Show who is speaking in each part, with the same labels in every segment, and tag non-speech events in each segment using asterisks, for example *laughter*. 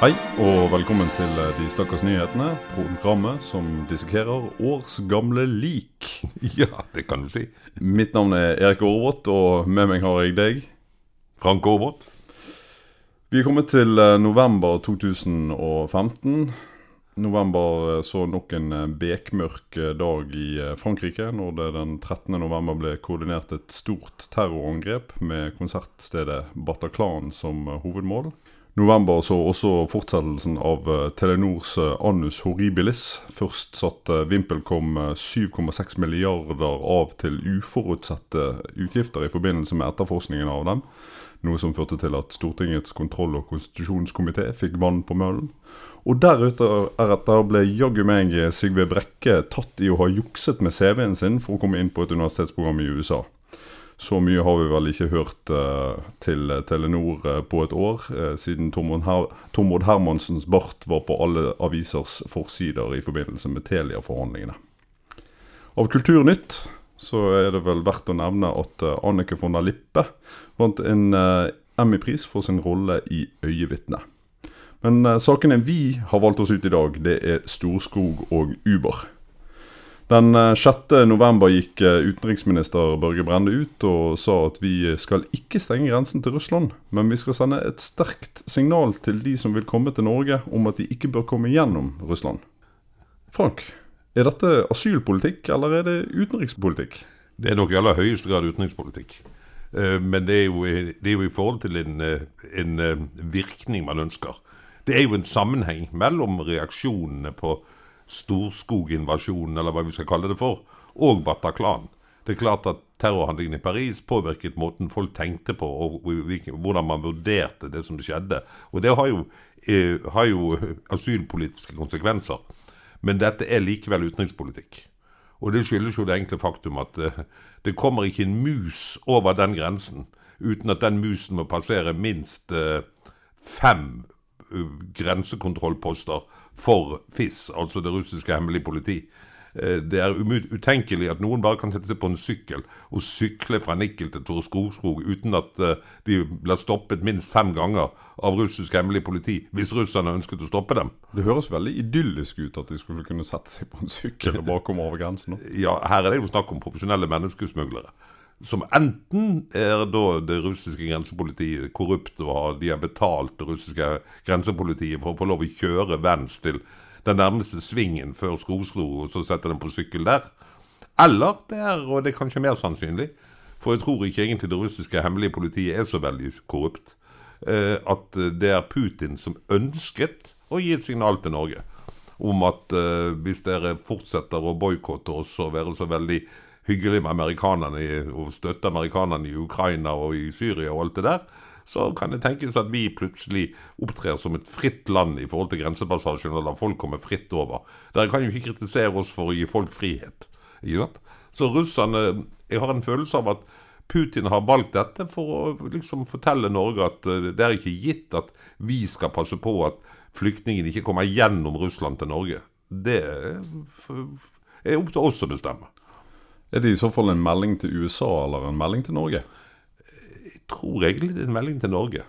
Speaker 1: Hei og velkommen til eh, De stakkars nyhetene, programmet som dissekerer årsgamle lik. *laughs*
Speaker 2: Ja, det kan du si.
Speaker 1: Mitt navn er Erik Aarvåt, og med meg har jeg deg.
Speaker 2: Frank Aarbrot.
Speaker 1: Vi er kommet til eh, november 2015. November eh, så nok en bekmørk dag i Frankrike, når det den 13. november ble koordinert et stort terrorangrep med konsertstedet Bataclan som hovedmål. November så også fortsettelsen av eh, Telenors Anus Annus Horribilis. Først satte VimpelCom eh, 7,6 milliarder av til uforutsette utgifter i forbindelse med etterforskningen av dem. Noe som førte til at Stortingets kontroll- og konstitusjonskomité fikk vann på møllen. Og deretter ble jaggu meg Sigve Brekke tatt i å ha jukset med CV-en sin for å komme inn på et universitetsprogram i USA. Så mye har vi vel ikke hørt eh, til Telenor eh, på et år, eh, siden Tormod, Her Hermansens bart var på alle avisers forsider i forbindelse med Telia-forhandlingene. Av Kulturnytt så er det vel verdt å nevne at eh, Annike von der Lippe vant en eh, Emmy-pris for sin rolle i 'Øyevitne'. Men eh, sakene vi har valgt oss ut i dag, det er Storskog og Uber. Den eh, 6. november gikk eh, utenriksminister Børge Brende ut og sa at vi skal ikke stenge grensen til Russland, men vi skal sende et sterkt signal til de som vil komme til Norge om at de ikke bør komme gjennom Russland. Frank, er dette asylpolitikk, eller er det utenrikspolitikk?
Speaker 2: Det er nok i aller høyeste grad utenrikspolitikk. Eh, Men det er, jo, det er jo i forhold til en, eh, en eh, virkning man ønsker. Det er jo en sammenheng mellom reaksjonene på Storskog-invasjonen, eller hva vi skal kalle det for, og Bataclan. Det er klart at terrorhandlingen i Paris påvirket måten folk tenkte på, og hvordan man vurderte det som skjedde. Og det har jo, eh, har jo *laughs* asylpolitiske konsekvenser. Men dette er likevel utenrikspolitikk. Og det skyldes jo det enkle faktum at eh, det kommer ikke en mus over den grensen uten at den musen må passere minst eh, fem grensekontrollposter for FIS, altså det russiske hemmelige politi. Eh, Det er utenkelig at noen bare kan sette seg på en sykkel og sykle fra Nikkel til Tor Skogskog uten at eh, de blir stoppet minst fem ganger av russisk hemmelig politi, hvis russerne ønsket å stoppe dem.
Speaker 1: Det høres veldig idyllisk ut at de skulle kunne sette seg på en sykkel og bare komme over grensen.
Speaker 2: ja, her er det jo snakk om profesjonelle menneskesmuglere. Som enten er da det russiske grensepolitiet korrupt og de har betalt det russiske grensepolitiet for å få lov å kjøre vens til den nærmeste svingen før Skoslo, og så setter den på sykkel der. Eller det er, og det er kanskje mer sannsynlig, for jeg tror ikke egentlig det russiske hemmelige politiet er så veldig korrupt, eh, at det er Putin som ønsket å gi et signal til Norge om at eh, hvis dere fortsetter å boikotte oss og være så veldig hyggelige med amerikanerne og støtte amerikanerne i Ukraina og i Syria og alt det der, så kan det tenkes at vi plutselig opptrer som et fritt land i forhold til grensepassasjen, og lar folk komme fritt over. Dere kan jo ikke kritisere oss for å gi folk frihet. Ikke sant? Så russerne Jeg har en følelse av at Putin har valgt dette for å liksom fortelle Norge at eh, det er ikke gitt at vi skal passe på at flyktningene ikke kommer gjennom Russland til Norge. Det er opp til oss å bestemme.
Speaker 1: Er det i så fall en melding til USA eller en melding til Norge?
Speaker 2: Jeg tror egentlig det er en melding til Norge.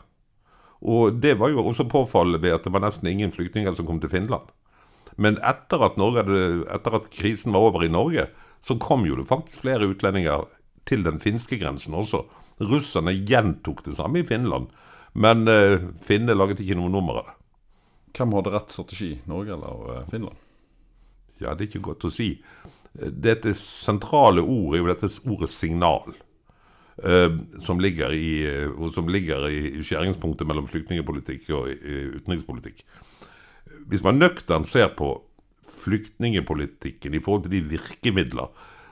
Speaker 2: Og det var jo også påfallende ved at det var nesten ingen flyktninger som kom til Finland. Men etter at, Norge hadde, etter at krisen var over i Norge, så kom jo det faktisk flere utlendinger til den finske grensen også. Russerne gjentok det samme i Finland, men eh, finnene laget ikke noe nummer av det.
Speaker 1: Hvem hadde rett strategi, Norge eller eh, Finland?
Speaker 2: Ja, det er ikke godt å si. Dette sentrale ordet er jo dette ordet signal. eh, som ligger i, som ligger i skjæringspunktet mellom flyktningepolitikk og eh, utenrikspolitikk. Hvis man nøkternt ser på flyktningepolitikken i forhold til de virkemidler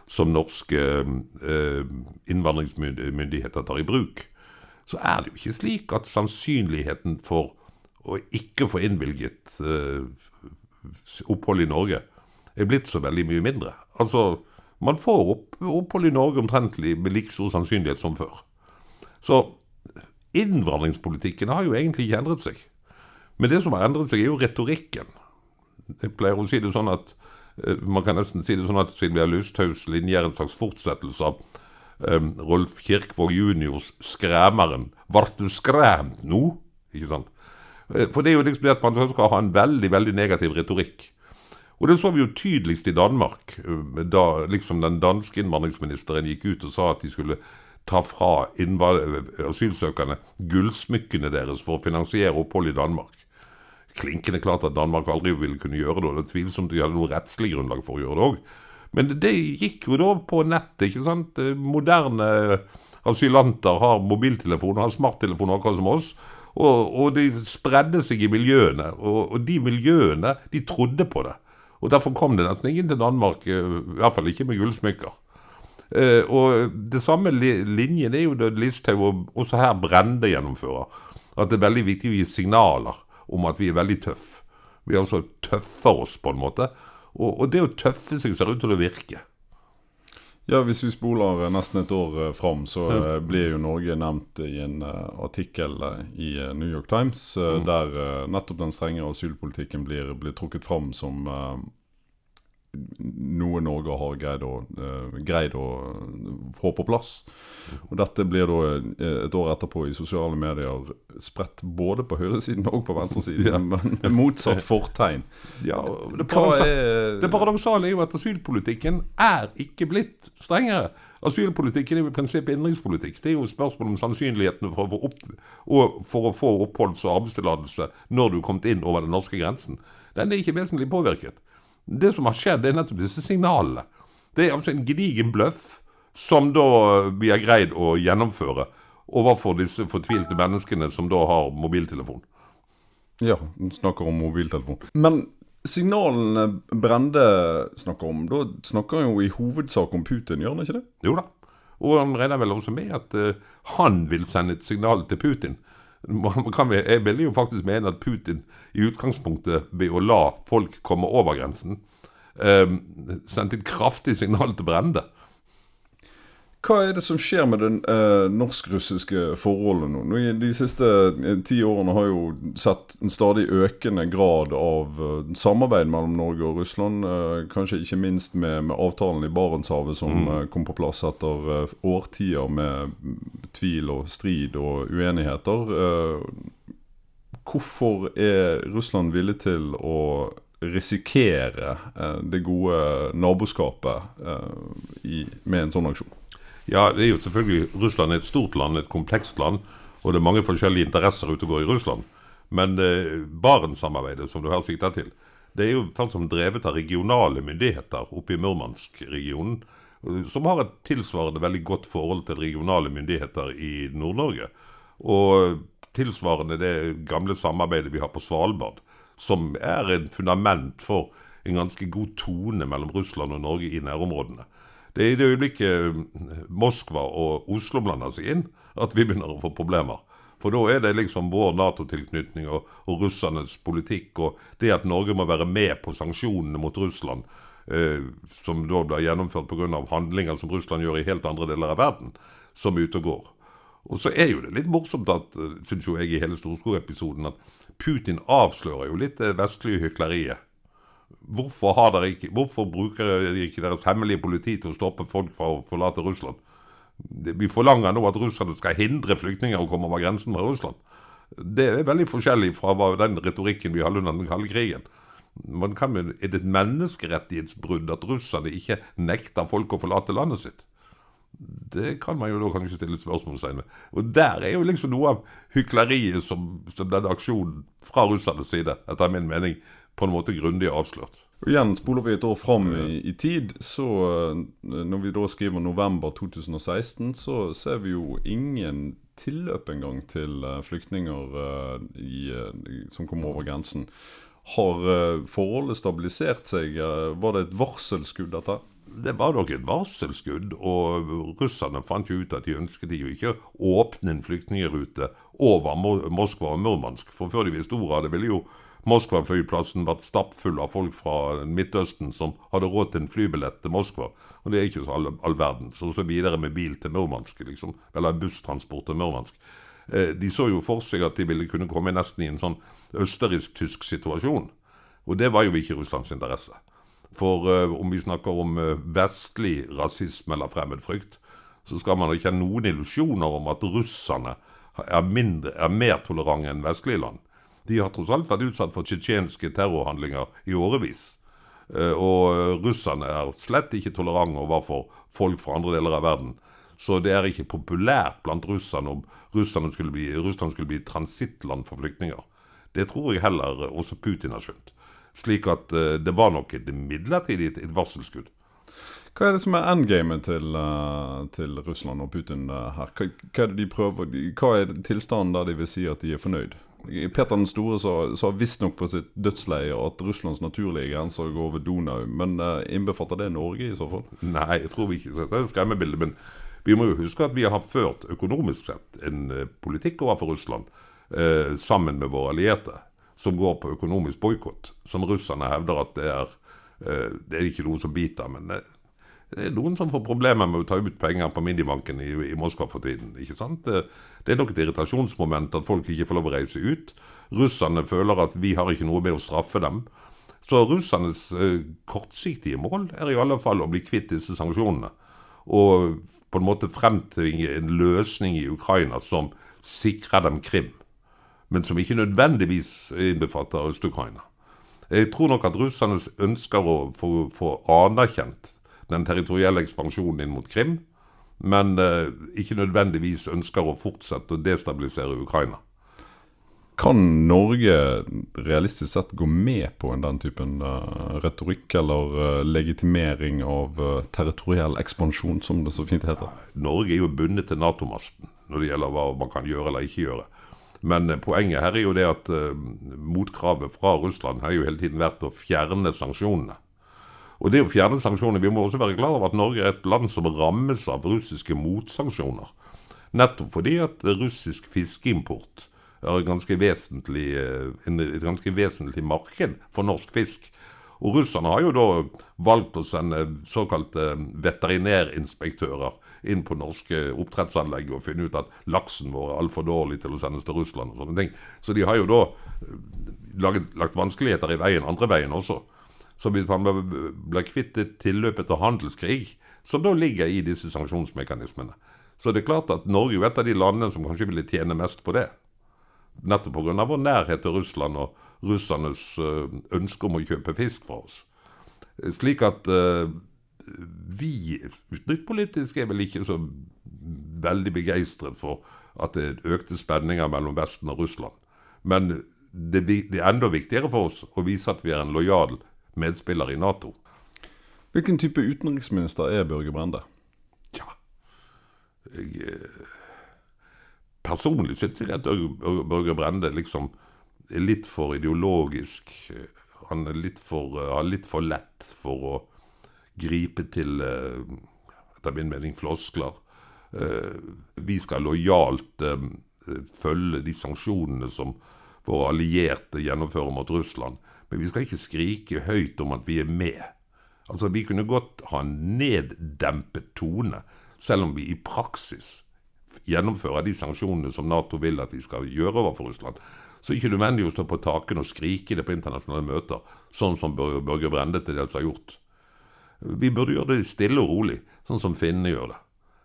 Speaker 2: som norske eh, innvandringsmyndigheter tar i bruk, så er det jo ikke slik at sannsynligheten for å ikke få innvilget eh, opphold i Norge er blitt så veldig mye mindre. Altså, man får opp, opphold i Norge omtrentlig med like stor sannsynlighet som før. Så innvandringspolitikken har jo egentlig ikke endret seg. Men det som har endret seg, er jo retorikken. Jeg pleier å si det sånn at eh, Man kan nesten si det sånn at Sylvia Lysthaus linje er en slags fortsettelse av um, Rolf Kirkvaag juniors 'Skremeren'. Vart du skremt nå? Ikke sant? Eh, For det er jo liksom det at man skal ha en veldig, veldig negativ retorikk. Og det så vi jo tydeligst i Danmark, eh, da liksom den danske innvandringsministeren gikk ut og sa at de skulle ta fra innvand- asylsøkerne gullsmykkene deres for å finansiere opphold i Danmark. Klinkende klart at Danmark aldri ville kunne gjøre det, og det er tvilsomt de hadde noe rettslig grunnlag for å gjøre det òg. Men det gikk jo da på nettet, ikke sant. Eh, Moderne asylanter har mobiltelefon har smarttelefon akkurat som oss. Og, og de spredde seg i miljøene, og, og de miljøene de trodde på det. Og Derfor kom det nesten ingen til Danmark, eh, i hvert fall ikke med gullsmykker. Eh, og det samme li linjen er jo det Listhaug og også her Brende gjennomfører. At det er veldig viktig å gi signaler om at vi er veldig tøffe. Vi altså tøffer oss, på en måte. Og, og det å tøffe seg ser ut til å virke.
Speaker 1: Ja, Hvis vi spoler eh, nesten et år eh, fram, så ja. blir jo Norge nevnt i en eh, artikkel eh, i eh, New York Times, mm. der eh, nettopp den strenge asylpolitikken blir, blir trukket fram som eh, noe Norge har greid å, eh, greid å få på plass. Og Dette blir da eh, et år etterpå i sosiale medier spredt både på høyresiden og på venstresiden, *laughs* men med motsatt fortegn.
Speaker 2: Ja, det,
Speaker 1: paradoksale,
Speaker 2: det paradoksale er jo at asylpolitikken er ikke blitt strengere. Asylpolitikken er jo i prinsippet innenrikspolitikk. Det er jo spørsmål om sannsynligheten for å få, opp, for å få oppholds- og arbeidstillatelse når du er kommet inn over den norske grensen. Den er ikke vesentlig påvirket. Det som har skjedd, er nettopp disse signalene. Det er altså en gedigen bløff som da vi har greid å gjennomføre overfor disse fortvilte menneskene som da har mobiltelefon.
Speaker 1: Ja, hun snakker om mobiltelefon. Men signalene Brende snakker om, da snakker han jo i hovedsak om Putin, gjør han ikke det?
Speaker 2: Jo da. Og han regner vel også med at uh, han vil sende et signal til Putin. Vi- jeg vil jo faktisk mene at Putin i utgangspunktet ved å la folk komme over grensen, eh, sendte et kraftig signal til Brende.
Speaker 1: Hva er det som skjer med det eh, norsk-russiske forholdet nå? nå? De siste eh, ti årene har jo sett en stadig økende grad av eh, samarbeid mellom Norge og Russland. eh, kanskje ikke minst med, med avtalen i Barentshavet som eh, kom på plass etter eh, årtier med tvil og strid og uenigheter. Eh, hvorfor er Russland villig til å risikere det gode naboskapet i, med en sånn aksjon?
Speaker 2: Ja, det er jo selvfølgelig Russland er et stort land, et komplekst land, og det er mange forskjellige interesser ute og går i Russland. Men eh, Barentssamarbeidet, som du her sikter til, det er jo først som drevet av regionale myndigheter oppe i Murmansk-regionen, som har et tilsvarende veldig godt forhold til regionale myndigheter i Nord-Norge. Og tilsvarende det gamle samarbeidet vi har på Svalbard, som er en fundament for en ganske god tone mellom Russland og Norge i nærområdene. Det er i det øyeblikket Moskva og Oslo blander seg inn, at vi begynner å få problemer. For da er det liksom vår Nato-tilknytning og, og russernes politikk og det at Norge må være med på sanksjonene mot Russland, eh, som da blir gjennomført pga. handlinger som Russland gjør i helt andre deler av verden, som er ute og går. Og så er jo det litt morsomt at, syns jo jeg i hele Storskog-episoden, at Putin avslører jo litt det vestlige hykleriet. Hvorfor, ikke, hvorfor bruker dere ikke deres hemmelige politi til å stoppe folk fra å forlate Russland? Vi forlanger nå at russerne skal hindre flyktninger å komme over grensen fra Russland. Det er veldig forskjellig fra den retorikken vi hadde under den kalde krigen. Man kan, er det et menneskerettighetsbrudd at russerne ikke nekter folk å forlate landet sitt? Det kan man jo da kanskje stille spørsmålstegn ved. Og der er jo liksom noe av hykleriet som, som denne aksjonen fra russernes side, etter min mening, på en måte grundig avslørt.
Speaker 1: Og igjen spoler vi et år fram i, i tid, så eh, når vi da skriver november 2016, så ser vi jo ingen tilløp engang til eh, flyktninger eh, i, som kommer over grensen. Har forholdet stabilisert seg? Var det et varselskudd, dette?
Speaker 2: Det var nok et varselskudd, og russerne fant jo ut at de ønsket jo ikke å åpne en flyktningerute over Moskva og Murmansk. For før de visste ordet av det, ville jo Moskva-flyplassen vært stappfull av folk fra Midtøsten som hadde råd til en flybillett til Moskva. Og det er ikke så all, all verden. Så så videre med bil til Murmansk, liksom. Eller busstransport til Murmansk. Eh, de så jo for seg at de ville kunne komme nesten i en sånn østerriksk-tysk situasjon. Og det var jo ikke Russlands interesse. For eh, om vi snakker om eh, vestlig rasisme eller fremmedfrykt, så skal man ikke ha noen illusjoner om at russerne er, mindre, er mer tolerante enn vestlige land. De har tross alt vært utsatt for tsjetsjenske terrorhandlinger i årevis. Eh, og russerne er slett ikke tolerante overfor folk fra andre deler av verden. Så det er ikke populært blant russerne om Russland skulle bli, Russland skulle bli transittland for flyktninger. Det tror jeg heller også Putin har skjønt. Slik at uh, det var nok et midlertidig et varselskudd.
Speaker 1: Hva er det som er endgamet til, til Russland og Putin her? Hva, hva, er prøver, hva er tilstanden der de vil si at de er fornøyd? Peter den store sa, sa visstnok på sitt dødsleie at Russlands naturlige grenser går over Donau. Men uh, innbefatter det Norge i så fall?
Speaker 2: Nei, jeg tror vi ikke. Det er et skremmebilde. Men vi må jo huske at vi har ført økonomisk sett en politikk overfor Russland eh, sammen med våre allierte som går på økonomisk boikott. Som russerne hevder at det er, eh, det er ikke noe som biter. Men det, det, er noen som får problemer med å ta ut penger på minibanken i, i Moskva for tiden. ikke sant? Det, det, er nok et irritasjonsmoment at folk ikke får lov å reise ut. Russerne føler at vi har ikke noe med å straffe dem. Så russernes eh, kortsiktige mål er i alle fall å bli kvitt disse sanksjonene. Og på en måte fremtvinge en løsning i Ukraina som sikrer dem Krim men som ikke nødvendigvis innbefatter Øst-Ukraina. Jeg tror nok at russernes ønsker å få anerkjent den territorielle ekspansjonen inn mot Krim, men eh, ikke nødvendigvis ønsker å fortsette å destabilisere Ukraina.
Speaker 1: Kan Norge realistisk sett gå med på den typen uh, retorikk eller uh, legitimering av uh, territoriell ekspansjon, som det så fint heter?
Speaker 2: Norge er jo bundet til Nato-masten når det gjelder hva man kan gjøre eller ikke gjøre. Men poenget her er jo det at motkravet fra Russland har jo hele tiden vært å fjerne sanksjonene. Og det å fjerne sanksjoner Vi må også være klar over at Norge er et land som rammes av russiske motsanksjoner. Nettopp fordi at russisk fiskeimport er et ganske vesentlig, uh, et ganske vesentlig marked for norsk fisk. Og russerne har jo da valgt å sende såkalte veterinærinspektører inn på norske oppdrettsanlegg og finne ut at laksen vår er altfor dårlig til å sendes til Russland og sånne ting. Så de har jo da eh, laget, lagt vanskeligheter i veien andre veien også. Så hvis man blir kvitt et tilløpet til handelskrig, som da ligger i disse sanksjonsmekanismene, så det er klart at Norge er et av de landene som kanskje ville tjene mest på det. Nettopp pga. vår nærhet til Russland og russernes eh, ønske om å kjøpe fisk fra oss. Slik at uh, vi utenrikspolitisk er vel ikke så veldig begeistret for at det økte spenninger mellom Vesten og Russland. Men det, det, er enda viktigere for oss å vise at vi er en lojal medspiller i Nato.
Speaker 1: Hvilken type utenriksminister er Børge Brende?
Speaker 2: Ja, jeg, eh, Personlig syns jeg at Børge Brende liksom er litt for ideologisk. Han er litt for, har litt for lett for å gripe til, eh, etter min mening, floskler. Eh, vi skal lojalt eh, følge de sanksjonene som våre allierte gjennomfører mot Russland. Men vi skal ikke skrike høyt om at vi er med. Altså, Vi kunne godt ha en neddempet tone, selv om vi i praksis gjennomfører de sanksjonene som Nato vil at vi skal gjøre overfor Russland. Så ikke nødvendig å stå på takene og skrike det på internasjonale møter, sånn som Børge Brende til dels har gjort. Vi burde gjøre det stille og rolig, sånn som finnene gjør det.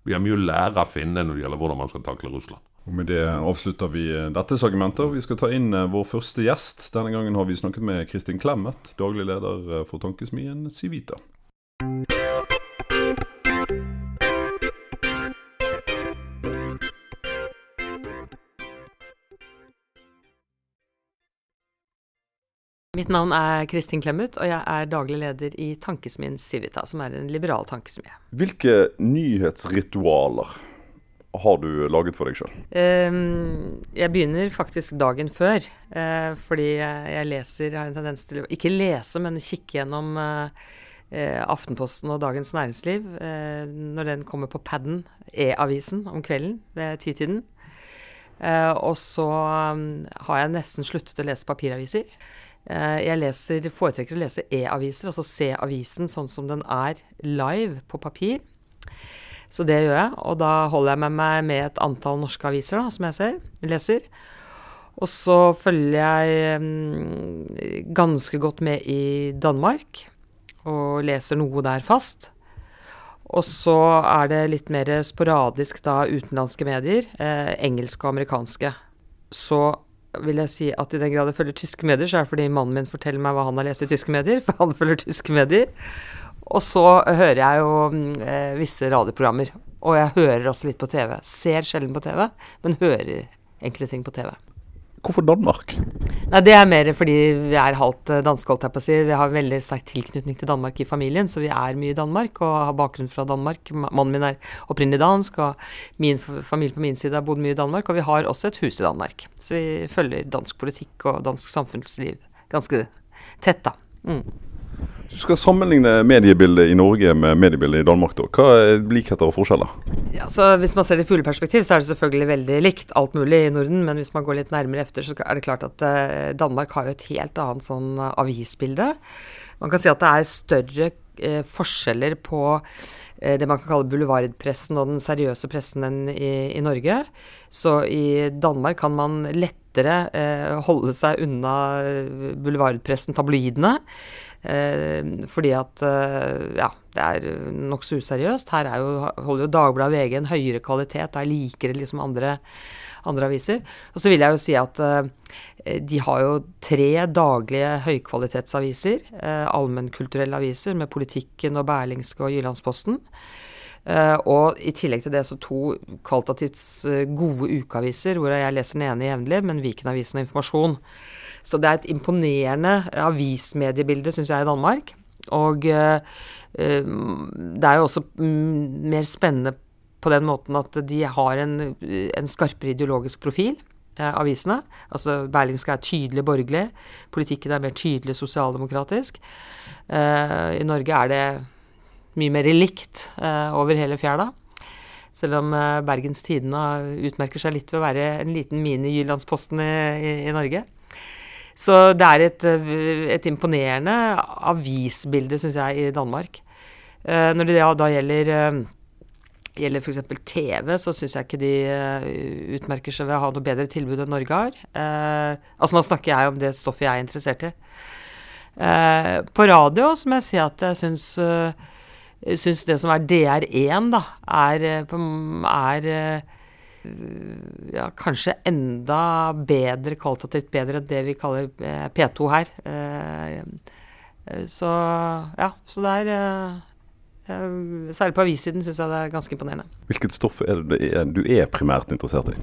Speaker 2: Vi har mye å lære av finnene når det gjelder hvordan man skal takle Russland.
Speaker 1: Og Med det avslutter vi eh, dette segmentet. Vi skal ta inn eh, vår første gjest. Denne gangen har vi snakket med Kristin Clemet, daglig leder eh, for tankesmien Civita.
Speaker 3: Mitt navn er Kristin Clemet, og jeg er daglig leder i Tankesmien Civita, som er en liberal tankesmie.
Speaker 1: Hvilke nyhetsritualer har du laget for deg sjøl?
Speaker 3: Um, jeg begynner faktisk dagen før. Uh, fordi jeg leser, har en tendens til å ikke lese, men kikke gjennom uh, Aftenposten og Dagens Næringsliv når den kommer på paden, E-avisen, om kvelden ved titiden. og så har jeg nesten sluttet å lese papiraviser. Eh, jeg leser, foretrekker å lese e-aviser, altså se avisen sånn som den er live på papir. Så det gjør jeg, og da holder jeg med meg med et antall norske aviser da, som jeg ser, leser. Og så følger jeg um, ganske godt med i Danmark, og leser noe der fast. Og så er det litt mer sporadisk da utenlandske medier, eh, engelske og amerikanske. Så vil jeg si at i den grad jeg følger tyske medier, så er det fordi mannen min forteller meg hva han har lest i tyske medier, *laughs* for han følger tyske medier. Og så hører jeg jo eh, visse radioprogrammer. Og jeg hører også litt på TV. Ser sjelden på TV, men hører enkle ting på TV.
Speaker 1: Hvorfor Danmark?
Speaker 3: Nei, Det er mer fordi vi er halvt eh, danske, holdt jeg på å si. Vi har veldig sterk tilknytning til Danmark i familien, så vi er mye i Danmark og har bakgrunn fra Danmark. Mannen min er opprinnelig dansk, og min familie på min side har bodd mye i Danmark. Og vi har også et hus i Danmark, så vi følger dansk politikk og dansk samfunnsliv ganske tett, da. Mm.
Speaker 1: Du skal sammenligne mediebildet i Norge med mediebildet i Danmark. da. Hva er likheter og forskjeller?
Speaker 3: Ja, Hvis man ser det i fugleperspektiv, så er det selvfølgelig veldig likt alt mulig i Norden. Men hvis man går litt nærmere efter, så er det klart at uh, Danmark har jo et helt annet sånn uh, avisbilde. Man kan si at det er større eh, forskjeller på det man kan kalle boulevardpressen og den seriøse pressen enn i, i Norge. Så i Danmark kan man lettere holde seg unna boulevardpressen, tabloidene. Eh, fordi at eh, ja, det er nokså useriøst. Her jo, holder jo Dagbladet VG en høyere kvalitet og er likere liksom andre, andre aviser. Og så vil jeg jo si at eh, de har jo tre daglige høykvalitetsaviser. Allmennkulturelle aviser med Politikken og Berlingske og Jyllandsposten. Uh, og i tillegg til det så to kvalitativt gode ukeaviser, hvor jeg leser den ene jevnlig, men Viken-avisen og Informasjon. Så det er et imponerende avismediebilde, syns jeg, i Danmark. Og uh, det er jo også mer spennende på den måten at de har en, en skarpere ideologisk profil. Eh, avisene. Altså Berlingske er tydelig borgerlig. Politikken er mer tydelig sosialdemokratisk. Eh, I Norge er det mye mer likt eh, over hele fjæra. Selv om eh, Bergens Tidende utmerker seg litt ved å være en liten mini-Jyllandsposten i, i, i Norge. Så det er et, eh, et imponerende avisbilde, syns jeg, i Danmark. Uh, når det da, gjelder uh, gjelder f.eks. TV, så syns jeg ikke de uh, utmerker seg ved å ha noe bedre tilbud enn Norge har. Uh, altså nå snakker jeg om det stoffet jeg er interessert i. Uh, på radio så må jeg si at jeg syns, syns det som er DR1, da, er, er ja, kanskje enda bedre, kvalitativt bedre enn det vi kaller eh, P2 her. Eh, eh, så ja, så det er Særlig på avissiden syns jeg det er ganske imponerende.
Speaker 1: Hvilket stoff er det du er primært interessert i?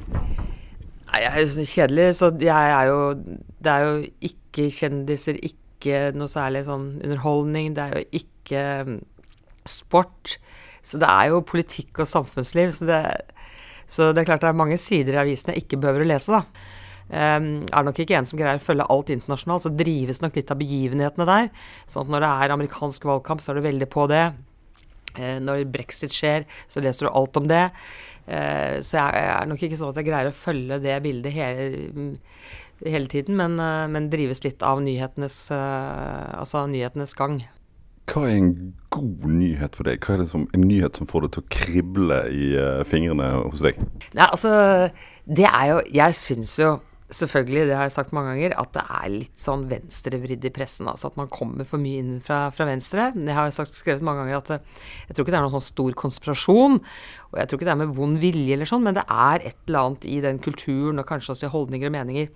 Speaker 3: Nei, Jeg er jo kjedelig, så jeg er jo Det er jo ikke kjendiser, ikke noe særlig sånn underholdning. Det er jo ikke mm, sport. Så det er jo politikk og samfunnsliv. Så det, så det er klart det er mange sider i avisen jeg ikke behøver å lese, da. Um, er nok ikke en som greier å følge alt internasjonalt, så drives nok litt av begivenhetene der. Sånn at når det er amerikansk valgkamp, så er du veldig på det. Uh, når brexit skjer, så leser du alt om det. Uh, så jeg, jeg, er nok ikke sånn at jeg greier å følge det bildet hele, hele tiden, men, uh, men, drives litt av nyhetenes, altså nyhetenes gang.
Speaker 1: Hva er en god nyhet for deg? Hva er det som, en nyhet som får deg til å krible i uh, fingrene hos deg?
Speaker 3: Nei, altså, det er jo Jeg syns jo selvfølgelig, det har jeg sagt mange ganger, at det er litt sånn venstrevridd i pressen. Altså at man kommer for mye inn fra, fra venstre. Jeg har jo sagt, skrevet mange ganger at eh, jeg tror ikke det er noen sånn stor konspirasjon. Og jeg tror ikke det er med vond vilje eller sånn, men det er et eller annet i den kulturen og kanskje også i holdninger og meninger.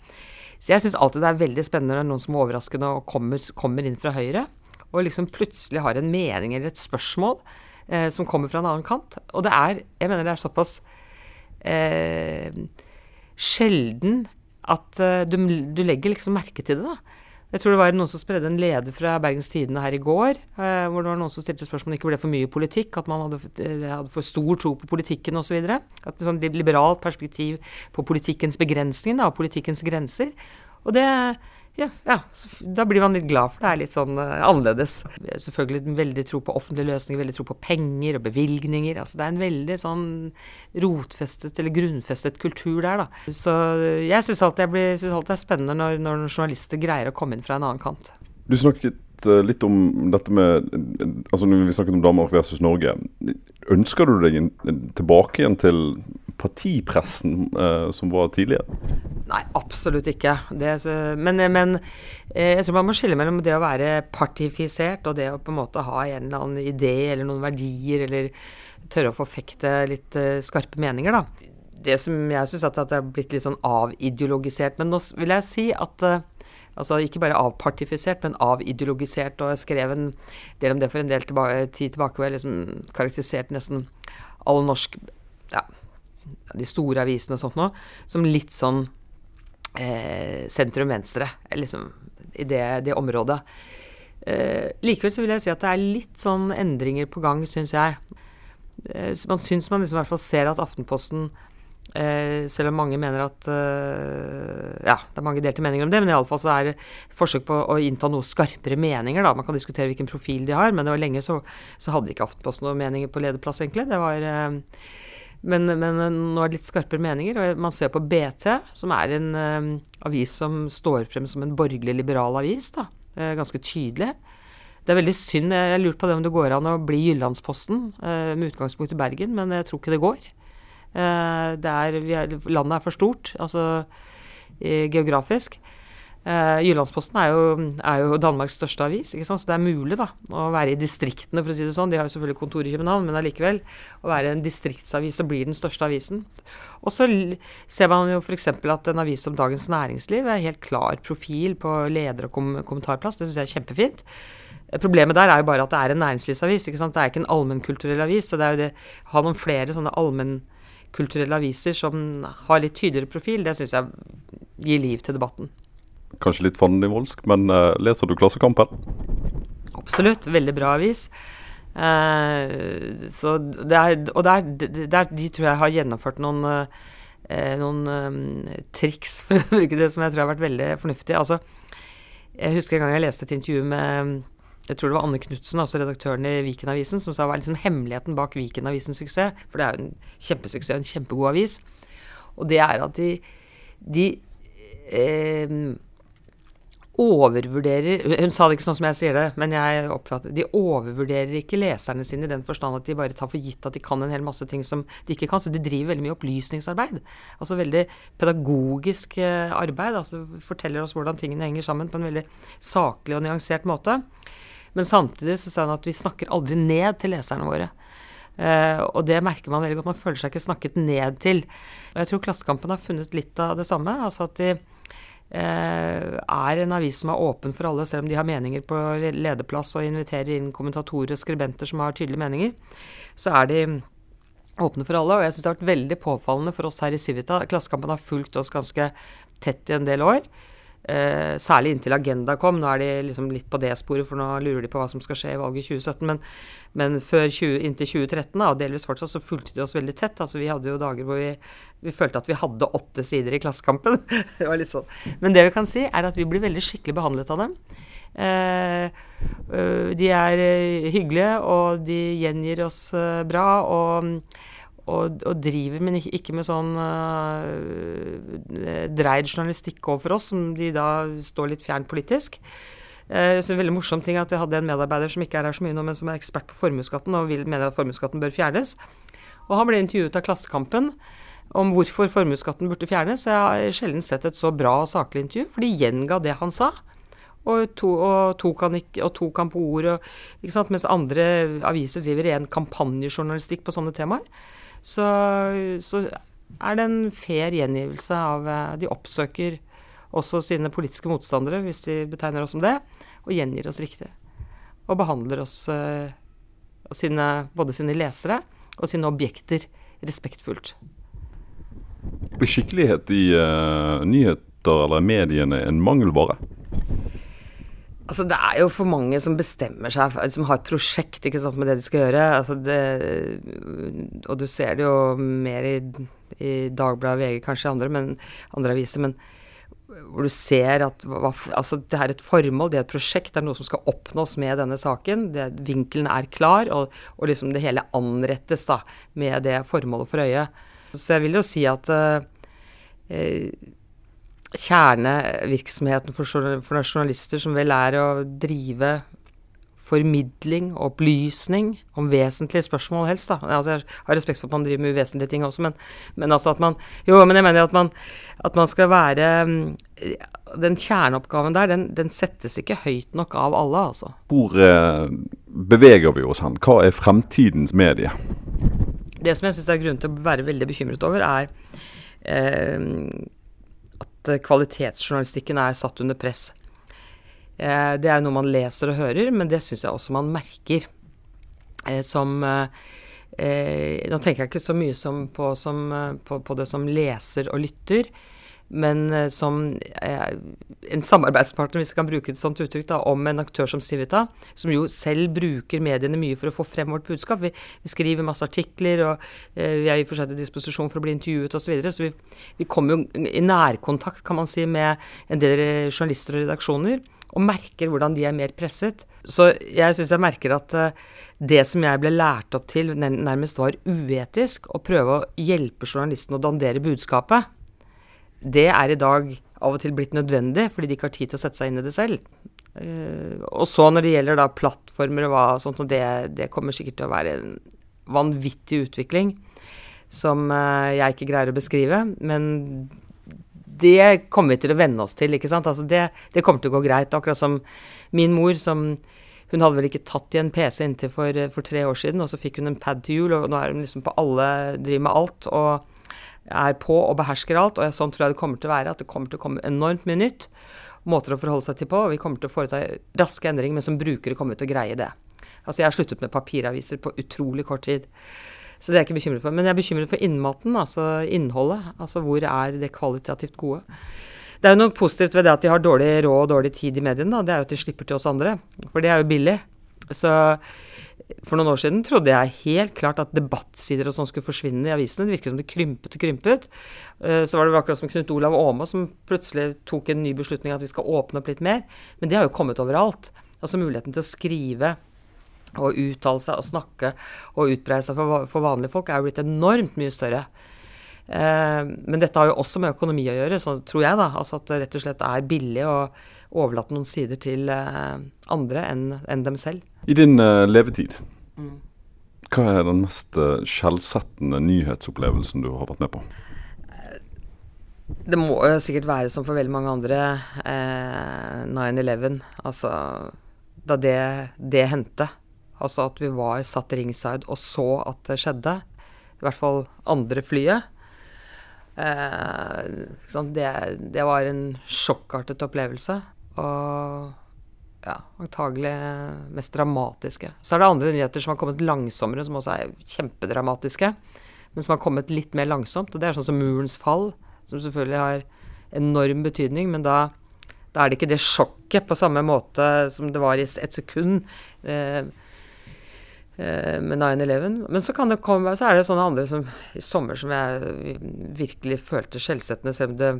Speaker 3: Så jeg syns alltid det er veldig spennende når noen som er overraskende og kommer, kommer inn fra Høyre og liksom plutselig har en mening eller et spørsmål eh, som kommer fra en annen kant. Og det er Jeg mener det er såpass eh, sjelden at eh, du, du, legger liksom merke til det, da. Jeg tror det var noen som spredde en leder fra Bergens Tidende her i går, eh, hvor det var noen som stilte spørsmål om det ikke ble for mye politikk, at man hadde, eh, hadde for stor tro på politikken osv. Et sånn liberalt perspektiv på politikkens begrensninger og politikkens grenser. Og det ja, ja, da blir man litt glad, for det er litt sånn uh, annerledes. Selvfølgelig veldig tro på offentlige løsninger, veldig tro på penger og bevilgninger. Altså det er en veldig sånn rotfestet eller grunnfestet kultur der, da. Så jeg syns alltid, alltid, det er spennende når, når journalister greier å komme inn fra en annen kant.
Speaker 1: Du snakket uh, litt om dette med Altså når vi snakket om Danmark versus Norge. Ønsker du deg en, tilbake igjen til partipressen eh, som var tidligere?
Speaker 3: Nei, absolutt ikke. Det, men, men eh, jeg tror man må skille mellom det å være partifisert og det å på en måte ha en eller annen idé eller noen verdier eller tørre å forfekte litt eh, skarpe meninger, da. det som jeg syns at, det har blitt litt sånn avideologisert. Men nå vil jeg si at uh, Altså ikke bare avpartifisert, men avideologisert. Og jeg skrev en del om det for en del tilba tid tilbake, hvor jeg liksom karakteriserte nesten all norsk ja, de store avisene og sånt nå, som litt sånn eh, sentrum-venstre. Liksom i det, det området. Eh, likevel så vil jeg si at det er litt sånn endringer på gang, syns jeg. Eh, man syns man liksom i hvert fall ser at Aftenposten selv om mange mener at eh, Ja, det er mange delte meninger om det, men iallfall så er det forsøk på å innta noe skarpere meninger, da. Man kan diskutere hvilken profil de har, men det var lenge så, så hadde ikke Aftenposten noen meninger på lederplass, egentlig. Det var eh, men, men, nå er det litt skarpere meninger, og man ser på BT, som er en um, avis som står frem som en borgerlig-liberal avis. da, uh, Ganske tydelig. Det er veldig synd. Jeg lurte på det om det går an å bli Jyllandsposten uh, med utgangspunkt i Bergen, men jeg tror ikke det går. Det er, er, landet er for stort, altså geografisk. Uh, Jyllandsposten er jo, er jo, Danmarks største avis, så det er mulig da, å være i distriktene, for å si det sånn. De har jo selvfølgelig kontor i København, men allikevel. Å være en distriktsavis og blir den største avisen. Og så ser man jo f.eks. at en avis som Dagens Næringsliv er helt klar profil på leder- og kom kommentarplass. Det syns jeg er kjempefint. Problemet der er jo bare at det er en næringslivsavis. Det er ikke en allmennkulturell avis. Så det er jo det ha noen flere sånne allmenn kulturelle aviser som har litt tydeligere profil, det syns jeg gir liv til debatten.
Speaker 1: Kanskje litt fandenivoldsk, men uh, leser du Klassekampen?
Speaker 3: Absolutt. Veldig bra avis. Uh, så det er, og der, der, de tror jeg har gjennomført noen, uh, noen um, triks, *laughs* for å bruke det, som jeg tror har vært veldig fornuftig. Altså, jeg husker en gang jeg leste et intervju med jeg tror det var Anne Knutsen, altså redaktøren i Vikenavisen, som sa var liksom hemmeligheten bak Vikenavisens suksess. For det er jo en kjempesuksess, en kjempegod avis. Og det er at de, de eh, overvurderer Hun sa det ikke sånn som jeg sier det, men jeg oppfatter De overvurderer ikke leserne sine i den forstand at de bare tar for gitt at de kan en hel masse ting som de ikke kan. Så de driver veldig mye opplysningsarbeid. Altså veldig pedagogisk eh, arbeid. Altså forteller oss hvordan tingene henger sammen på en veldig saklig og nyansert måte. Men samtidig så sa han at vi snakker aldri ned til leserne våre. Uh, og det merker man veldig godt. Man føler seg ikke snakket ned til. Og jeg tror Klassekampen har funnet litt av det samme. Altså at de uh, er en avis som er åpen for alle, selv om de har meninger på lederplass og inviterer inn kommentatorer og skribenter som har tydelige meninger. Så er de åpne for alle. Og jeg syns det har vært veldig påfallende for oss her i Civita. Klassekampen har fulgt oss ganske tett i en del år. Uh, særlig inntil Agenda kom. Nå er de liksom litt på det sporet, for nå lurer de på hva som skal skje i valget i 2017. Men, men før 20, inntil 2013, da, og delvis fortsatt, så fulgte de oss veldig tett. Altså Vi hadde jo dager hvor vi, vi følte at vi hadde åtte sider i Klassekampen. *laughs* det var litt sånn. Men det vi kan si, er at vi blir veldig skikkelig behandlet av dem. Uh, de er hyggelige, og de gjengir oss bra. og og, og, driver, men ikke med sånn uh, dreid journalistikk overfor oss, som de da står litt fjernt politisk. Uh, så en veldig morsom ting at Vi hadde en medarbeider som ikke er her så mye nå, men som er ekspert på formuesskatten og vil, mener at formuesskatten bør fjernes. Og Han ble intervjuet av Klassekampen om hvorfor formuesskatten burde fjernes. Jeg har sjelden sett et så bra og saklig intervju, for de gjenga det han sa. Og, to, og, tok han ikke, og på ordet, mens andre aviser driver ren kampanjejournalistikk på sånne temaer så, så er det en fair gjengivelse av eh, De oppsøker også sine politiske motstandere, hvis de betegner oss som det, og gjengir oss riktig. Og behandler oss, uh, sine, både sine lesere og sine objekter, respektfullt.
Speaker 1: Skikkelighet i uh, nyheter eller mediene en mangelvare?
Speaker 3: Altså, det er jo for mange som bestemmer seg, som har et prosjekt sant, med det de skal gjøre. Altså, det, og du ser det jo mer i, i Dagbladet, VG, kanskje andre, men, andre aviser. men hvor du ser at hva, altså, det er et formål, det er et prosjekt, det er noe som skal oppnås med denne saken. Det, vinkelen er klar, og, og liksom det hele anrettes da, med det formålet for øye. Så jeg vil jo si at uh, kjernevirksomheten for, for journalister, som vel er å drive formidling og opplysning om vesentlige spørsmål, helst. da. Altså, jeg har respekt for at man driver med uvesentlige ting også, men, men altså at man Jo, men jeg mener at man, at man skal være Den kjerneoppgaven der, den, den, settes ikke høyt nok av alle, altså.
Speaker 1: Hvor eh, beveger vi oss hen? Hva er fremtidens medie?
Speaker 3: Det som jeg syns er grunn til å være veldig bekymret over, er eh, at kvalitetsjournalistikken er satt under press. Eh, det er noe man leser og hører, men det syns jeg også man merker. Eh, som eh, Nå tenker jeg ikke så mye som på, som, på, på, det som leser og lytter, men eh, som en samarbeidspartner, hvis jeg kan bruke et sånt uttrykk, da, om en aktør som Civita, som jo selv bruker mediene mye for å få frem vårt budskap. Vi, vi skriver masse artikler, og vi er i for seg til disposisjon for å bli intervjuet osv. Så, videre, så vi, vi kommer jo i nærkontakt, kan man si, med en del journalister og redaksjoner og merker hvordan de er mer presset. Så jeg syns jeg merker at det som jeg ble lært opp til, nærmest var uetisk, å prøve å hjelpe journalisten å dandere budskapet, det er i dag av og til blitt nødvendig, fordi de ikke har tid til å sette seg inn i det selv. Uh, og så når det gjelder da plattformer og hva sånt, og det, det kommer sikkert til å være en vanvittig utvikling som uh, jeg ikke greier å beskrive, men det kommer vi til å venne oss til. ikke sant? Altså det, det, kommer til å gå greit. Akkurat som min mor, som hun hadde vel ikke tatt i en PC inntil for, for, tre år siden, og så fikk hun en pad til jul, og nå er hun liksom på alle, driver med alt og er på og behersker alt. Og sånn tror jeg det kommer til å være, at det kommer til å komme enormt mye nytt. Måter å forholde seg til på, og vi kommer til å foreta raske endringer, men som brukere kommer vi til å greie det. Altså jeg har sluttet med papiraviser på utrolig kort tid. Så det er jeg ikke bekymret for. Men jeg er bekymret for innmaten, altså innholdet. Altså hvor er det kvalitativt gode. Det er jo noe positivt ved det at de har dårlig råd og dårlig tid i mediene. Da. Det er jo at de slipper til oss andre. For det er jo billig. Så for noen år siden trodde jeg helt klart at debattsider og sånn skulle forsvinne i avisene. Det virket som det krympet og krympet. Eh, så var det akkurat som Knut Olav Åmås som plutselig tok en ny beslutning at vi skal åpne opp litt mer. Men det har jo kommet overalt. Altså muligheten til å skrive og uttale seg og snakke og utbreie seg for, vanlige folk er jo blitt enormt mye større. Eh, men dette har jo også med økonomi å gjøre, så tror jeg. da, altså At det rett og slett er billig å overlate noen sider til eh, andre enn en dem selv.
Speaker 1: I din uh, levetid, mm. hva er den mest skjellsettende nyhetsopplevelsen du har vært med på?
Speaker 3: Det må jo sikkert være som for veldig mange andre eh, 9-11. Altså da det, det hendte. Altså at vi var satt ringside og så at det skjedde. I hvert fall andre flyet. Eh, det, det, var en sjokkartet opplevelse. Og ja, antagelig mest dramatiske. Så er det andre nyheter som har kommet langsommere, som også er kjempedramatiske. Men som har kommet litt mer langsomt. Og det er sånn som murens fall, som selvfølgelig har enorm betydning. Men da, da er det ikke det sjokket på samme måte som det var i et sekund. Eh, med 9-11. Men så, kan det komme, så er det sånne andre som i sommer som jeg virkelig følte skjellsettende, selv om det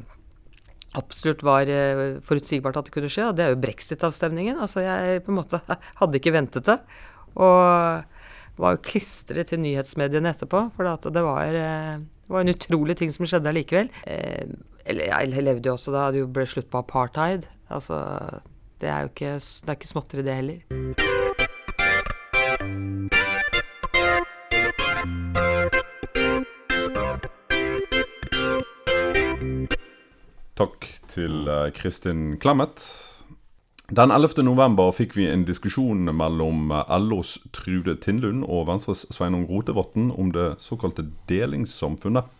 Speaker 3: absolutt var eh, forutsigbart at det kunne skje. Og det er jo brexit-avstemningen. Altså jeg på en måte *laughs* hadde ikke ventet det. Og var jo klistret til nyhetsmediene etterpå. For det var, eh, det var en utrolig ting som skjedde allikevel. Jeg levde jo også da det ble slutt på apartheid. Altså det er jo ikke, det er ikke småtteri, det heller.
Speaker 1: Takk til eh, Kristin Clemet. Den 11. november fikk vi en diskusjon mellom eh, LOs Trude Tindlund og Venstres Sveinung Rotevatn om det såkalte delingssamfunnet.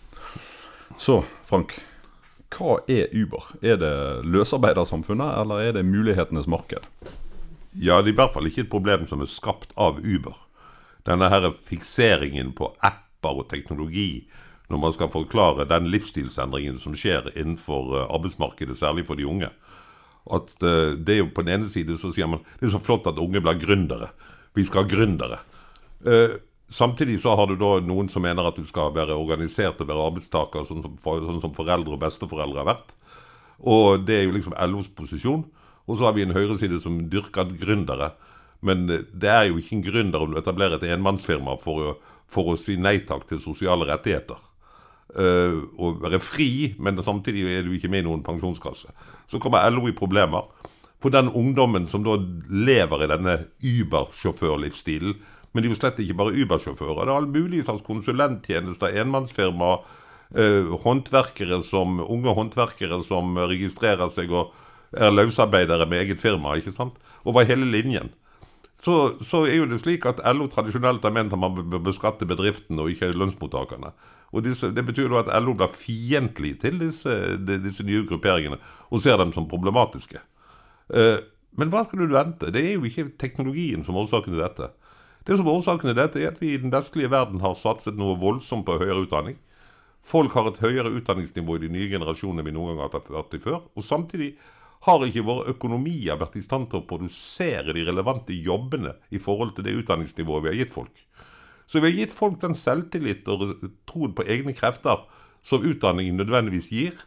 Speaker 1: Så, Frank. Hva er Uber? Er det løsarbeidersamfunnet, eller er det mulighetenes marked?
Speaker 2: Ja, det er i hvert fall ikke et problem som er skapt av Uber. Denne her fikseringen på apper og teknologi når man skal forklare den livsstilsendringen som skjer innenfor eh, arbeidsmarkedet, særlig for de unge. At eh, det er jo På den ene side så sier man det er så flott at unge blir gründere. Vi skal ha gründere. Eh, samtidig så har du da noen som mener at du skal være organisert og være arbeidstaker, sånn som, sånn som foreldre og besteforeldre har vært. Og det er jo liksom LOs posisjon. Og så har vi en høyreside som dyrker gründere. Men det er jo ikke en gründer om du etablerer et enmannsfirma for å, for å si nei takk til sosiale rettigheter uh, å være fri, men samtidig er du ikke med i noen pensjonskasse. Så kommer LO i problemer. For den ungdommen som da lever i denne Uber-sjåførlivsstilen Men de er jo slett ikke bare Uber-sjåfører. Det er all mulig slags konsulenttjenester, enmannsfirma, uh, håndverkere som, unge håndverkere som registrerer seg og er løsarbeidere med eget firma. ikke sant? Over hele linjen. så, så, er jo det slik at LO tradisjonelt har ment at man bør beskatte bedriftene og ikke lønnsmottakerne. Og disse, Det betyr da at LO blir fiendtlig til disse, disse, nye grupperingene og ser dem som problematiske. Eh, men hva skal du vente? Det er jo ikke teknologien som er årsaken til dette. Det som er årsaken til dette, er at vi i den vestlige verden har satset noe voldsomt på høyere utdanning. Folk har et høyere utdanningsnivå i de nye generasjonene vi noen gang har vært i før. Og samtidig har ikke våre økonomier vært i stand til å produsere de relevante jobbene i forhold til det utdanningsnivået vi har gitt folk. Så vi har gitt folk den selvtillit og troen på egne krefter som utdanningen nødvendigvis gir.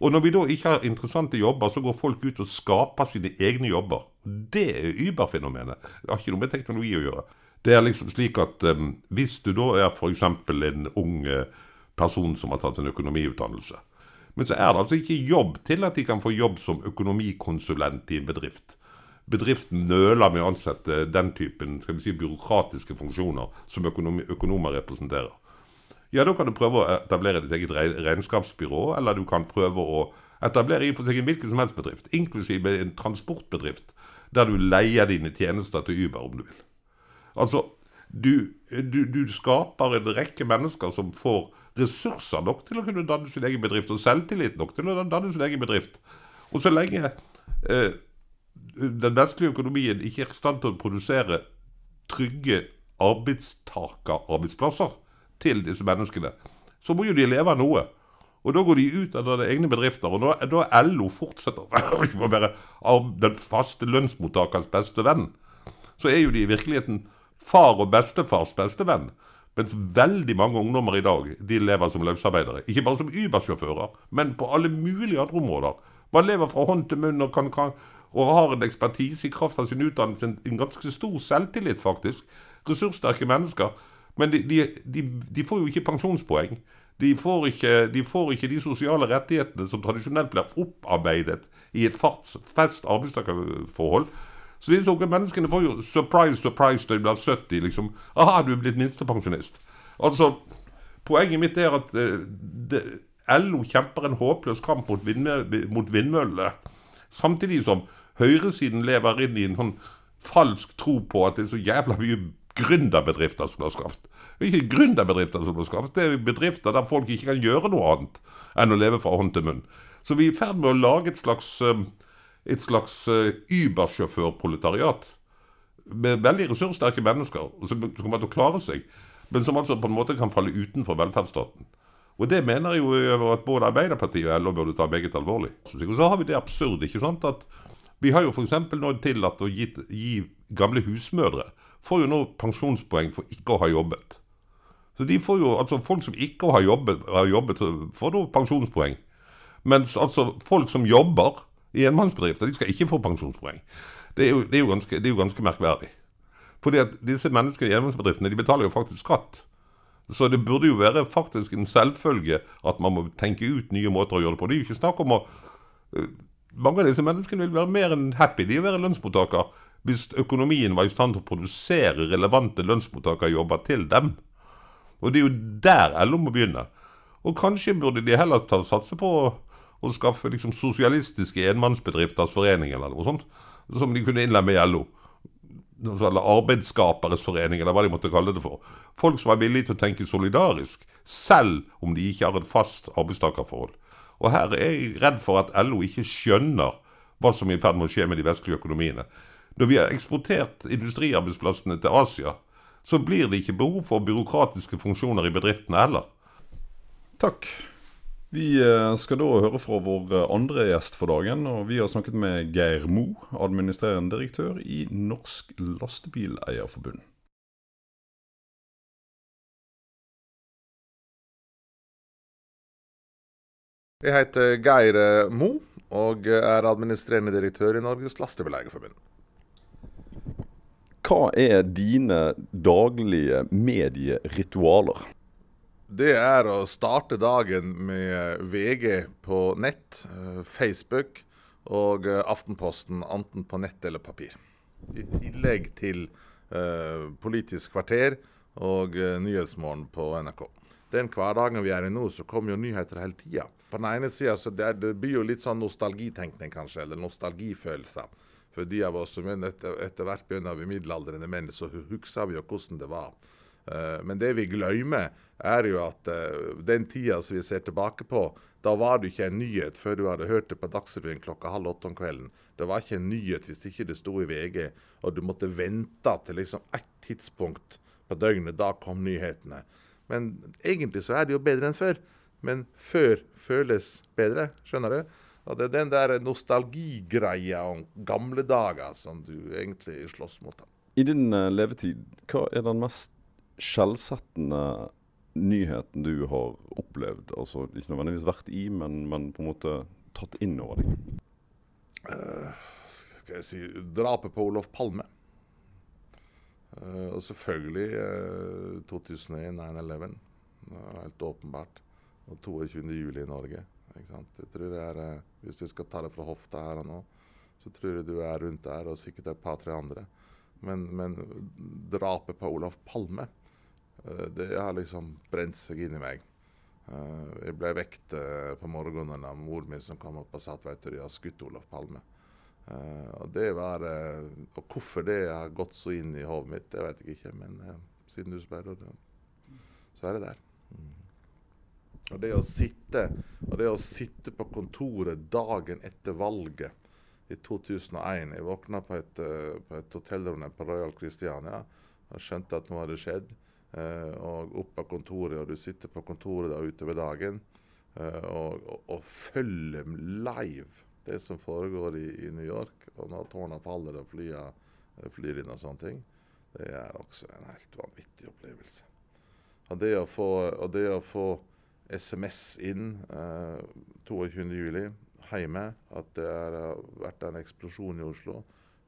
Speaker 2: Og når vi da ikke har interessante jobber, så går folk ut og skaper sine egne jobber. Det er Uber-fenomenet. Det har ikke noe med teknologi å gjøre. Det er liksom slik at um, Hvis du da er f.eks. en ung uh, person som har tatt en økonomiutdannelse, men så er det altså ikke jobb til at de kan få jobb som økonomikonsulent i en bedrift. Bedriften nøler med å ansette den typen skal vi si, byråkratiske funksjoner som økonomer representerer. Ja, da kan du prøve å etablere ditt eget regnskapsbyrå, eller du kan prøve å etablere i en hvilken som helst bedrift, inklusiv en transportbedrift, der du leier dine tjenester til Uber, om du vil. Altså, du, du, du, skaper en rekke mennesker som får ressurser nok til å kunne danne sin egen bedrift, og selvtillit nok til å danne sin egen bedrift. Og så lenge eh, den vestlige økonomien ikke er i stand til å produsere trygge arbeidstakerarbeidsplasser til disse menneskene, så må jo de leve av noe. Og da går de ut av deres egne bedrifter. Og da, da LO fortsetter *laughs* å være den faste lønnsmottakerens beste venn, så er jo de i virkeligheten far og bestefars bestevenn. Mens veldig mange ungdommer i dag de lever som løsarbeidere. Ikke bare som Uber-sjåfører, men på alle mulige andre områder. Man lever fra hånd til munn og, kan, kan, og har en ekspertise i kraft av sin utdannelse. En, ganske stor selvtillit, faktisk. Ressurssterke mennesker. Men de, de, de, de, får jo ikke pensjonspoeng. Får ikke, de får ikke de sosiale rettighetene som tradisjonelt blir opparbeidet i et fast arbeidstakerforhold. Så disse unge menneskene får jo surprise, surprise når de blir 70. liksom, Aha, du er blitt minstepensjonist. Altså, Poenget mitt er at eh, det, LO kjemper en håpløs kamp mot, mot vindmøllene. Samtidig som høyresiden lever inn i en sånn falsk tro på at det er så jævla mye gründerbedrifter som blir skapt. Det er ikke gründerbedrifter som blir skapt, det er bedrifter der folk ikke kan gjøre noe annet enn å leve fra hånd til munn. Så vi er i ferd med å lage et slags uh, et slags uh, Uber-sjåførproletariat. Med veldig ressurssterke mennesker som kommer til å klare seg, men som altså på en måte kan falle utenfor velferdsstaten. Og det mener jo at både Arbeiderpartiet og LO burde ta meget alvorlig. Og så har vi det absurde, ikke sant, at vi har jo f.eks. nå tillatt å gi, gi gamle husmødre får jo nå pensjonspoeng for ikke å ha jobbet. Så de får jo, altså Folk som ikke har jobbet, har jobbet får nå pensjonspoeng. Mens altså folk som jobber, i enmannsbedrifter de skal ikke få pensjonspoeng. Det er jo, det er jo, ganske, det er jo ganske, merkverdig. Fordi at disse menneskene i enmannsbedriftene de betaler jo faktisk skatt. Så det burde jo være faktisk en selvfølge at man må tenke ut nye måter å gjøre det på. Det er jo ikke snakk om å Mange av disse menneskene vil være mer enn happy de å være lønnsmottaker hvis økonomien var i stand til å produsere relevante lønnsmottakerjobber til dem. Og det er jo der LO må begynne. Og kanskje burde de heller ta, satse på å skaffe liksom sosialistiske enmannsbedrifters forening eller noe sånt. Som de kunne innlemme i LO. Eller Arbeidsskaperes forening, eller hva de måtte kalle det for. Folk som er villige til å tenke solidarisk, selv om de ikke har et fast arbeidstakerforhold. Og her er jeg redd for at LO ikke skjønner hva som er i ferd med å skje med de vestlige økonomiene. Når vi har eksportert industriarbeidsplassene til Asia, så blir det ikke behov for byråkratiske funksjoner i bedriftene heller.
Speaker 1: Takk. Vi eh, skal da høre fra vår eh, andre gjest for dagen. og Vi har snakket med Geir Mo, administrerende direktør i Norsk Lastebileierforbund.
Speaker 4: Jeg heter Geir eh, Mo og er administrerende direktør i Norges Lastebileierforbund.
Speaker 1: Hva er dine daglige medieritualer?
Speaker 4: det er å starte dagen med VG på nett, eh, Facebook og eh, Aftenposten, enten på nett eller papir. I tillegg til Politisk kvarter og Nyhetsmorgen på NRK. Den hverdagen vi er i nå, så kommer jo nyheter hele tida. På den ene sida så det, det blir jo litt sånn nostalgitenkning, kanskje, eller nostalgifølelser. For de av oss som etter, etter hvert begynner å bli middelaldrende menn, så husker vi jo hvordan det var. Uh, men det vi glemmer, er jo at uh, den tida som vi ser tilbake på, da var det ikke en nyhet før du hadde hørt det på Dagsrevyen klokka halv åtte om kvelden. Det var ikke en nyhet hvis ikke det sto i VG, og du måtte vente til liksom ett tidspunkt på døgnet. Da kom nyhetene. Men egentlig så er det jo bedre enn før. Men før føles bedre, skjønner du? Og Det er den der nostalgigreia om gamle dager som du egentlig slåss mot.
Speaker 1: I din uh, levetid, hva er den mest skjellsettende nyheten du har opplevd? Altså ikke nødvendigvis vært i, men, men på en måte tatt inn over deg?
Speaker 4: Uh, skal jeg si drapet på Olof Palme. Uh, og selvfølgelig uh, 2001, 9-11. helt åpenbart. Og 22. juli i Norge. Jeg tror det er, uh, Hvis du skal ta det fra hofta her og nå, så tror jeg du er rundt der, og sikkert et par-tre andre. Men, men, drapet på Olaf Palme, eh, det har liksom brent seg inn i meg. Jeg ble vekt på morgenen av mor min som kom opp og sa at du, de har skutt Olaf Palme. Og det var, og hvorfor det har gått så inn i hodet mitt, det vet jeg ikke. Men siden du spør, så er det der. Mm. Og det å sitte, og det å sitte på kontoret dagen etter valget i 2001 Jeg våkna på et, uh, på et hotellrom på Royal Christiania og skjønte at noe hadde skjedd. Uh, og opp på kontoret, og du sitter på kontoret da utover dagen uh, og, og, og, følger live det som foregår i, i New York. Og når tårna faller og flyene flyr inn og sånne ting. Det er også en helt vanvittig opplevelse. Og det å få, det å få SMS inn eh, 22.07. hjemme at det har vært en eksplosjon i Oslo.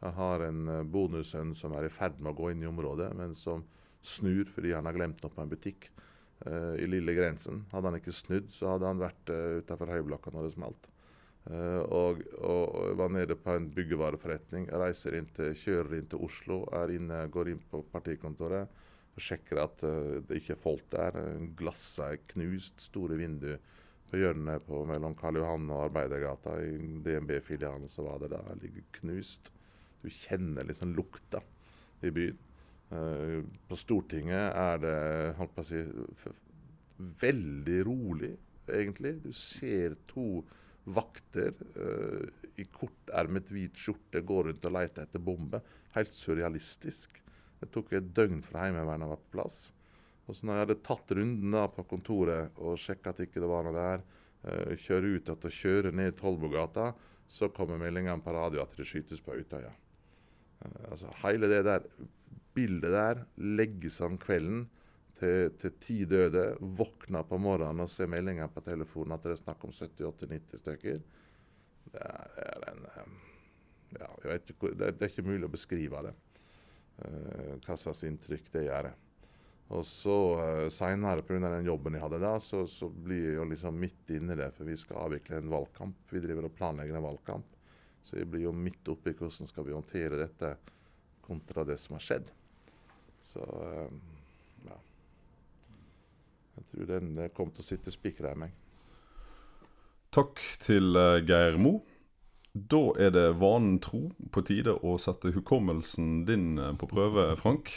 Speaker 4: Jeg har en uh, bonussønn som er i ferd med å gå inn i området, men som snur fordi han har glemt noe på en butikk eh, i Lille Grensen. Hadde han ikke snudd, så hadde han vært eh, utafor Høyblokka når det smalt. Uh, og, og, var nede på en byggevareforretning. Reiser inn til, kjører inn til Oslo, inne, går inn på partikontoret og sjekker at uh, det ikke er folk der. Glasset er knust, store vinduer på hjørnet på, mellom Karl Johan og Arbeidergata. I DNB-filialen så var det da ligger knust. Du kjenner liksom lukta i byen. Uh, på Stortinget er det holdt på å si, veldig rolig, egentlig. Du ser to vakter uh, i kortermet hvit skjorte går rundt og leter etter bombe. Helt surrealistisk. Det tok et døgn fra Heimevernet var på plass. Og så når jeg hadde tatt runden da på kontoret og sjekka at ikke det var noe der, uh, kjøre ut og kjøre ned Tollbugata, så kommer meldingene på radio at det skytes på Utøya. Uh, altså Hele det der bildet der legges om kvelden til, til ti døde. Våkner på morgenen og ser meldinger på telefonen at det er snakk om 70-80-90 stykker. Det er, en um, ja, ikke, det, er ikke mulig å beskrive det. Eh, hva slags inntrykk det gjør. Og så uh, Seinere, pga. jobben jeg hadde da, så, så blir jeg jo liksom midt inne i det. For vi skal avvikle en valgkamp. Vi driver og planlegger en valgkamp. Så jeg blir jo midt oppi hvordan skal vi håndtere dette kontra det som har skjedd. Så ja. Jeg tror den kommer til å sitte spikra i meg.
Speaker 1: Takk til uh, Geir Mo. Da er det vanen tro på tide å sette hukommelsen din eh, på prøve, Frank.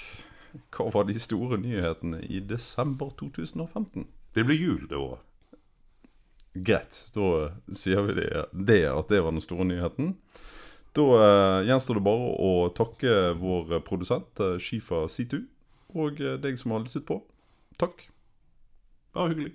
Speaker 1: Hva var de store nyhetene i desember 2015?
Speaker 2: Det ble jul det året.
Speaker 1: Greit, da sier vi det, det, at det var den store nyheten. Da eh, gjenstår det bare å takke vår produsent Shifa Situ, og deg som har lyttet på. Takk.
Speaker 2: Bare hyggelig.